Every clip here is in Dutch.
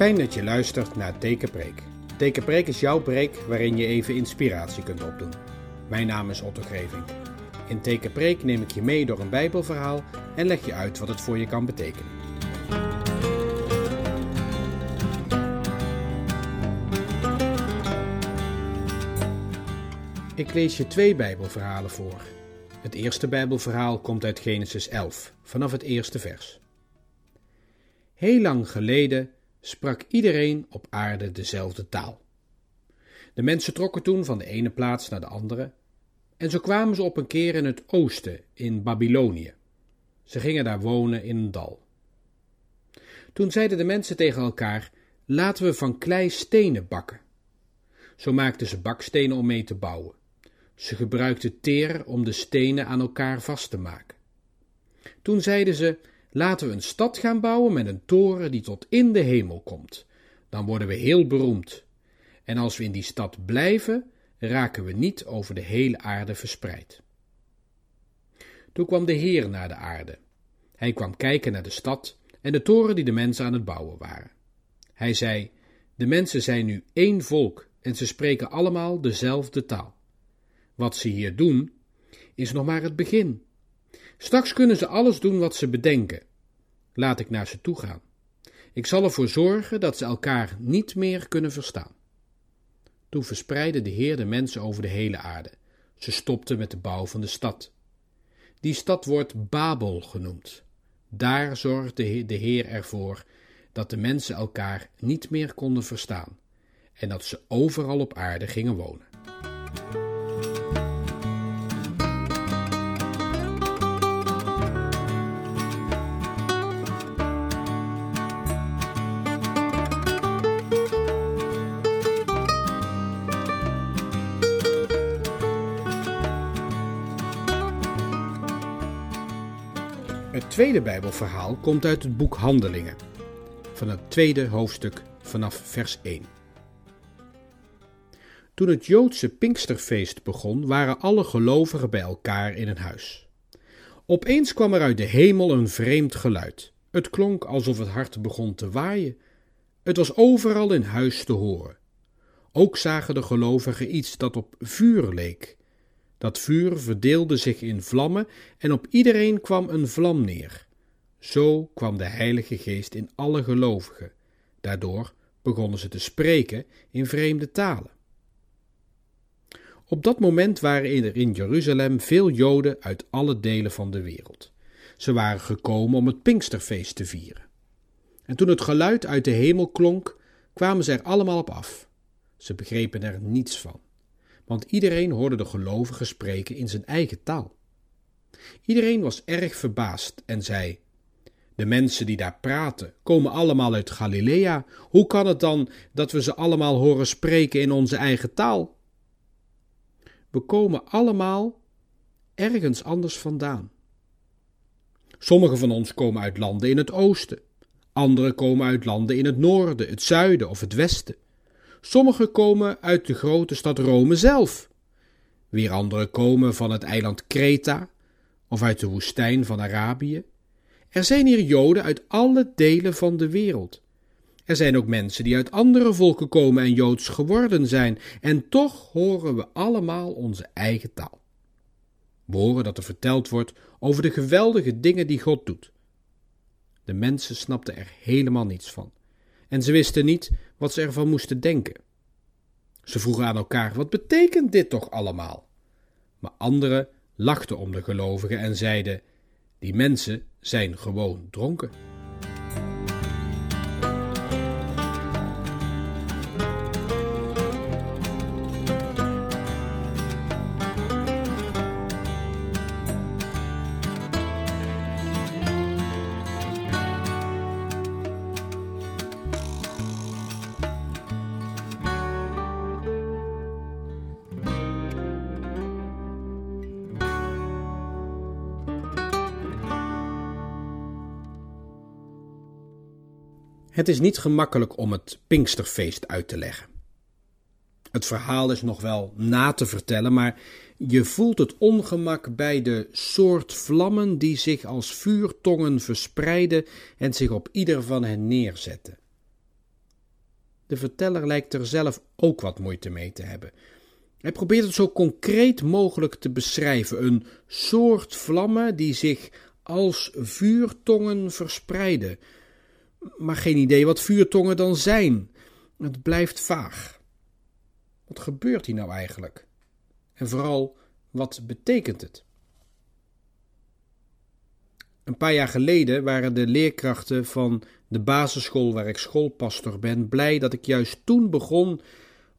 Fijn dat je luistert naar Tekenpreek. Tekenpreek is jouw preek waarin je even inspiratie kunt opdoen. Mijn naam is Otto Greving. In Tekenpreek neem ik je mee door een Bijbelverhaal en leg je uit wat het voor je kan betekenen. Ik lees je twee Bijbelverhalen voor. Het eerste Bijbelverhaal komt uit Genesis 11, vanaf het eerste vers. Heel lang geleden sprak iedereen op aarde dezelfde taal. De mensen trokken toen van de ene plaats naar de andere, en zo kwamen ze op een keer in het oosten, in Babylonië. Ze gingen daar wonen in een dal. Toen zeiden de mensen tegen elkaar: Laten we van klei stenen bakken. Zo maakten ze bakstenen om mee te bouwen. Ze gebruikten teer om de stenen aan elkaar vast te maken. Toen zeiden ze: Laten we een stad gaan bouwen met een toren die tot in de hemel komt. Dan worden we heel beroemd. En als we in die stad blijven, raken we niet over de hele aarde verspreid. Toen kwam de Heer naar de aarde. Hij kwam kijken naar de stad en de toren die de mensen aan het bouwen waren. Hij zei: De mensen zijn nu één volk en ze spreken allemaal dezelfde taal. Wat ze hier doen, is nog maar het begin. Straks kunnen ze alles doen wat ze bedenken. Laat ik naar ze toe gaan. Ik zal ervoor zorgen dat ze elkaar niet meer kunnen verstaan. Toen verspreidde de Heer de mensen over de hele aarde. Ze stopten met de bouw van de stad. Die stad wordt Babel genoemd. Daar zorgde de Heer ervoor dat de mensen elkaar niet meer konden verstaan en dat ze overal op aarde gingen wonen. Tweede Bijbelverhaal komt uit het boek Handelingen, van het tweede hoofdstuk vanaf vers 1. Toen het Joodse Pinksterfeest begon, waren alle gelovigen bij elkaar in een huis. Opeens kwam er uit de hemel een vreemd geluid. Het klonk alsof het hart begon te waaien. Het was overal in huis te horen. Ook zagen de gelovigen iets dat op vuur leek dat vuur verdeelde zich in vlammen en op iedereen kwam een vlam neer. Zo kwam de Heilige Geest in alle gelovigen. Daardoor begonnen ze te spreken in vreemde talen. Op dat moment waren er in Jeruzalem veel Joden uit alle delen van de wereld. Ze waren gekomen om het Pinksterfeest te vieren. En toen het geluid uit de hemel klonk, kwamen ze er allemaal op af. Ze begrepen er niets van want iedereen hoorde de gelovigen spreken in zijn eigen taal. Iedereen was erg verbaasd en zei: De mensen die daar praten komen allemaal uit Galilea. Hoe kan het dan dat we ze allemaal horen spreken in onze eigen taal? We komen allemaal ergens anders vandaan. Sommigen van ons komen uit landen in het oosten, anderen komen uit landen in het noorden, het zuiden of het westen. Sommigen komen uit de grote stad Rome zelf. Weer anderen komen van het eiland Kreta of uit de woestijn van Arabië. Er zijn hier Joden uit alle delen van de wereld. Er zijn ook mensen die uit andere volken komen en Joods geworden zijn, en toch horen we allemaal onze eigen taal. We horen dat er verteld wordt over de geweldige dingen die God doet. De mensen snapten er helemaal niets van en ze wisten niet wat ze ervan moesten denken. Ze vroegen aan elkaar: wat betekent dit toch allemaal? Maar anderen lachten om de gelovigen en zeiden: die mensen zijn gewoon dronken. Het is niet gemakkelijk om het Pinksterfeest uit te leggen. Het verhaal is nog wel na te vertellen, maar je voelt het ongemak bij de soort vlammen die zich als vuurtongen verspreiden en zich op ieder van hen neerzetten. de verteller lijkt er zelf ook wat moeite mee te hebben. Hij probeert het zo concreet mogelijk te beschrijven: een soort vlammen die zich als vuurtongen verspreiden. Maar geen idee wat vuurtongen dan zijn. Het blijft vaag. Wat gebeurt hier nou eigenlijk? En vooral, wat betekent het? Een paar jaar geleden waren de leerkrachten van de basisschool waar ik schoolpastor ben blij dat ik juist toen begon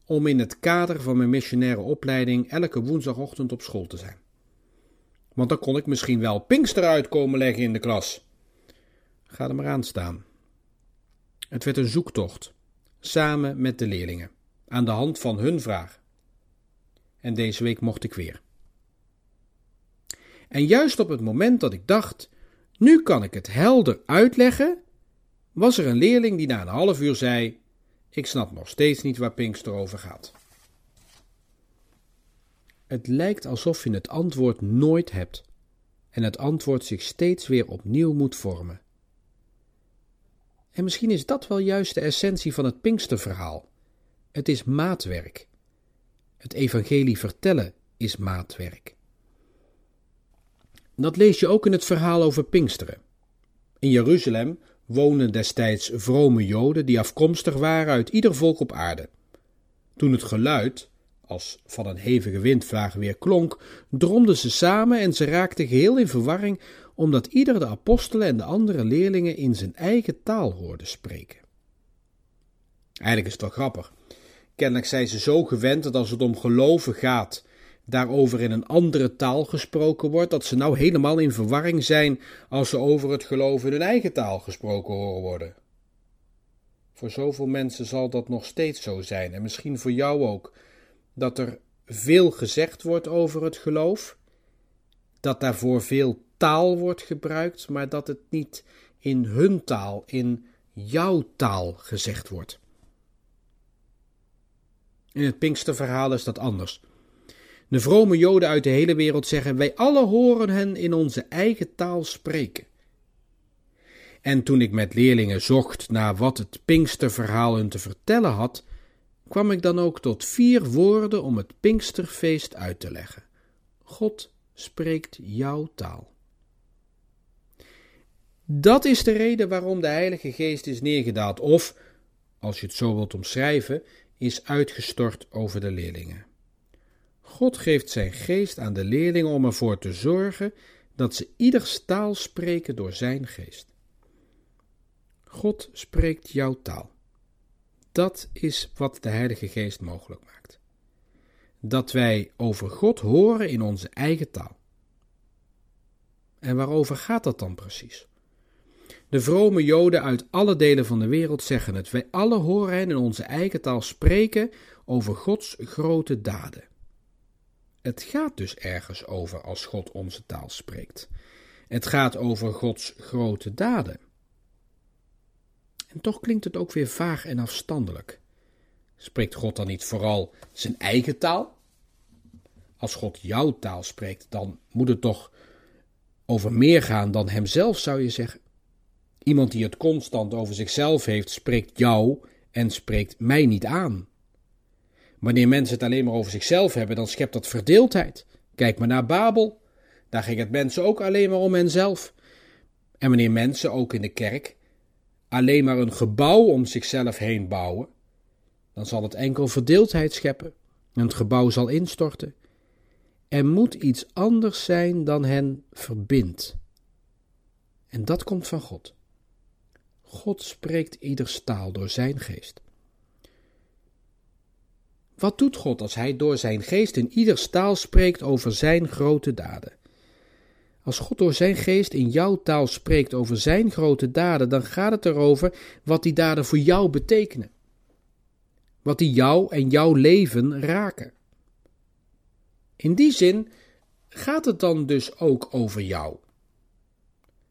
om in het kader van mijn missionaire opleiding elke woensdagochtend op school te zijn. Want dan kon ik misschien wel Pinkster uitkomen leggen in de klas. Ga er maar aan staan. Het werd een zoektocht, samen met de leerlingen, aan de hand van hun vraag. En deze week mocht ik weer. En juist op het moment dat ik dacht, nu kan ik het helder uitleggen, was er een leerling die na een half uur zei: Ik snap nog steeds niet waar Pinkster over gaat. Het lijkt alsof je het antwoord nooit hebt en het antwoord zich steeds weer opnieuw moet vormen. En misschien is dat wel juist de essentie van het Pinksterverhaal. Het is maatwerk. Het evangelie vertellen is maatwerk. Dat lees je ook in het verhaal over Pinksteren. In Jeruzalem woonden destijds vrome Joden die afkomstig waren uit ieder volk op aarde. Toen het geluid, als van een hevige windvlaag weer klonk, dromden ze samen en ze raakten geheel in verwarring, omdat ieder de apostelen en de andere leerlingen in zijn eigen taal hoorde spreken. Eigenlijk is het wel grappig. Kennelijk zijn ze zo gewend dat als het om geloven gaat, daarover in een andere taal gesproken wordt, dat ze nou helemaal in verwarring zijn als ze over het geloof in hun eigen taal gesproken horen worden. Voor zoveel mensen zal dat nog steeds zo zijn, en misschien voor jou ook, dat er veel gezegd wordt over het geloof, dat daarvoor veel taal wordt gebruikt, maar dat het niet in hun taal, in jouw taal gezegd wordt. In het Pinksterverhaal is dat anders. De vrome Joden uit de hele wereld zeggen: Wij alle horen hen in onze eigen taal spreken. En toen ik met leerlingen zocht naar wat het Pinksterverhaal hun te vertellen had, kwam ik dan ook tot vier woorden om het Pinksterfeest uit te leggen. God spreekt jouw taal. Dat is de reden waarom de Heilige Geest is neergedaald, of, als je het zo wilt omschrijven, is uitgestort over de leerlingen. God geeft zijn geest aan de leerlingen om ervoor te zorgen dat ze ieders taal spreken door zijn geest. God spreekt jouw taal. Dat is wat de Heilige Geest mogelijk maakt. Dat wij over God horen in onze eigen taal. En waarover gaat dat dan precies? De vrome Joden uit alle delen van de wereld zeggen het. Wij alle horen hen in onze eigen taal spreken over Gods grote daden. Het gaat dus ergens over als God onze taal spreekt. Het gaat over Gods grote daden. En toch klinkt het ook weer vaag en afstandelijk. Spreekt God dan niet vooral zijn eigen taal? Als God jouw taal spreekt, dan moet het toch over meer gaan dan hemzelf, zou je zeggen. Iemand die het constant over zichzelf heeft, spreekt jou en spreekt mij niet aan. Wanneer mensen het alleen maar over zichzelf hebben, dan schept dat verdeeldheid. Kijk maar naar Babel. Daar ging het mensen ook alleen maar om henzelf. En wanneer mensen, ook in de kerk, alleen maar een gebouw om zichzelf heen bouwen, dan zal het enkel verdeeldheid scheppen en het gebouw zal instorten. Er moet iets anders zijn dan hen verbindt. En dat komt van God. God spreekt ieders taal door zijn geest. Wat doet God als Hij door zijn geest in ieder taal spreekt over zijn grote daden? Als God door zijn geest in jouw taal spreekt over zijn grote daden, dan gaat het erover wat die daden voor jou betekenen. Wat die jou en jouw leven raken. In die zin gaat het dan dus ook over jou.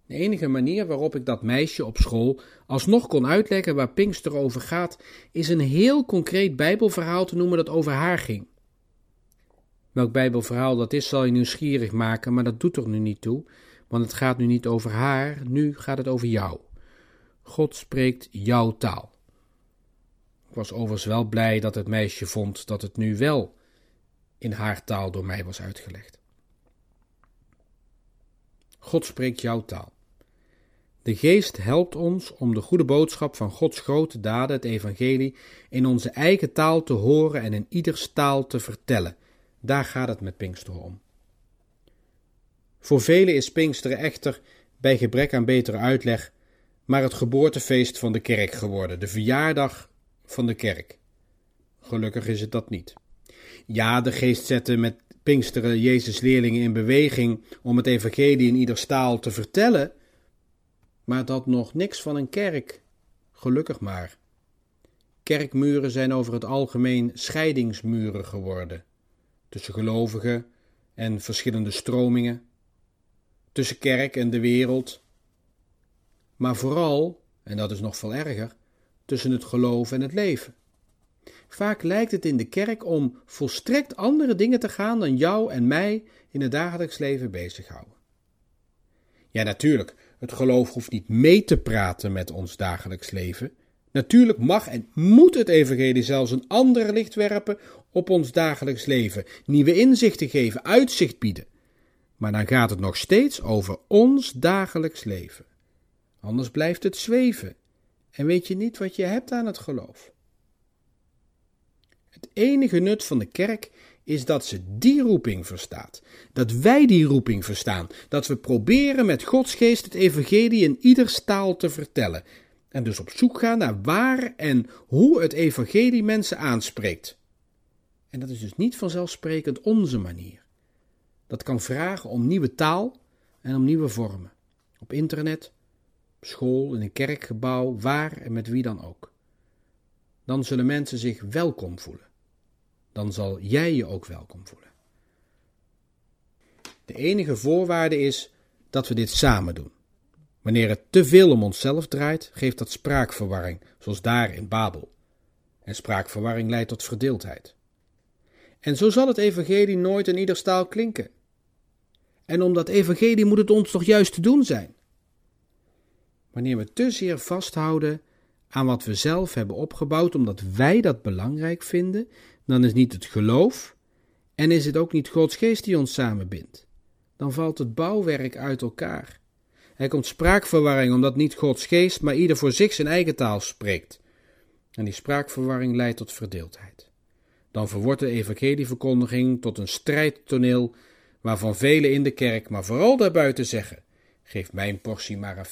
De enige manier waarop ik dat meisje op school alsnog kon uitleggen waar Pinkster over gaat, is een heel concreet Bijbelverhaal te noemen dat over haar ging. Welk Bijbelverhaal dat is, zal je nieuwsgierig maken, maar dat doet er nu niet toe, want het gaat nu niet over haar, nu gaat het over jou. God spreekt jouw taal. Ik was overigens wel blij dat het meisje vond dat het nu wel in haar taal door mij was uitgelegd. God spreekt jouw taal. De Geest helpt ons om de goede boodschap van Gods grote daden, het Evangelie, in onze eigen taal te horen en in ieders taal te vertellen. Daar gaat het met Pinksteren om. Voor velen is Pinksteren echter, bij gebrek aan betere uitleg, maar het geboortefeest van de kerk geworden, de verjaardag van de kerk. Gelukkig is het dat niet. Ja, de geest zette met Pinksteren Jezus leerlingen in beweging om het evangelie in ieder taal te vertellen, maar dat nog niks van een kerk, gelukkig maar. Kerkmuren zijn over het algemeen scheidingsmuren geworden, tussen gelovigen en verschillende stromingen, tussen kerk en de wereld, maar vooral, en dat is nog veel erger, tussen het geloof en het leven. Vaak lijkt het in de kerk om volstrekt andere dingen te gaan dan jou en mij in het dagelijks leven bezighouden. Ja, natuurlijk, het geloof hoeft niet mee te praten met ons dagelijks leven. Natuurlijk mag en moet het evangelie zelfs een ander licht werpen op ons dagelijks leven, nieuwe inzichten geven, uitzicht bieden. Maar dan gaat het nog steeds over ons dagelijks leven. Anders blijft het zweven en weet je niet wat je hebt aan het geloof. Het enige nut van de kerk is dat ze die roeping verstaat. Dat wij die roeping verstaan. Dat we proberen met Gods geest het evangelie in ieder taal te vertellen. En dus op zoek gaan naar waar en hoe het evangelie mensen aanspreekt. En dat is dus niet vanzelfsprekend onze manier. Dat kan vragen om nieuwe taal en om nieuwe vormen. Op internet, school, in een kerkgebouw, waar en met wie dan ook. Dan zullen mensen zich welkom voelen dan zal jij je ook welkom voelen. De enige voorwaarde is dat we dit samen doen. Wanneer het te veel om onszelf draait, geeft dat spraakverwarring, zoals daar in Babel. En spraakverwarring leidt tot verdeeldheid. En zo zal het evangelie nooit in ieder staal klinken. En om dat evangelie moet het ons toch juist te doen zijn. Wanneer we te zeer vasthouden aan wat we zelf hebben opgebouwd, omdat wij dat belangrijk vinden, dan is niet het geloof en is het ook niet Gods geest die ons samenbindt. Dan valt het bouwwerk uit elkaar. Er komt spraakverwarring omdat niet Gods geest, maar ieder voor zich zijn eigen taal spreekt. En die spraakverwarring leidt tot verdeeldheid. Dan verwordt de evangelieverkondiging tot een strijdtoneel waarvan velen in de kerk, maar vooral daarbuiten zeggen: geef mijn portie maar.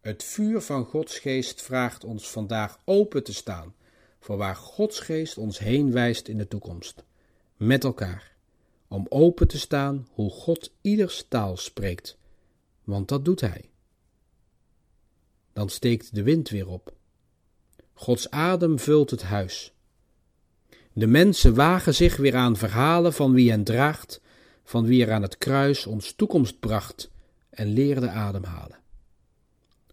Het vuur van Gods geest vraagt ons vandaag open te staan voor waar Gods geest ons heen wijst in de toekomst. Met elkaar. Om open te staan hoe God ieders taal spreekt. Want dat doet Hij. Dan steekt de wind weer op. Gods adem vult het huis. De mensen wagen zich weer aan verhalen van wie hen draagt, van wie er aan het kruis ons toekomst bracht en leerde ademhalen.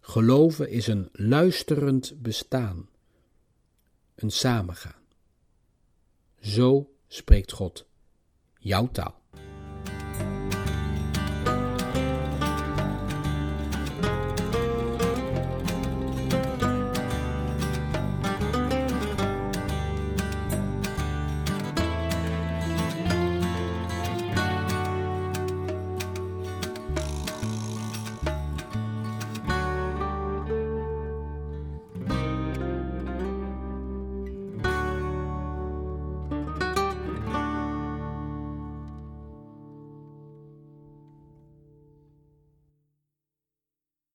Geloven is een luisterend bestaan een samengaan. Zo spreekt God jouw taal.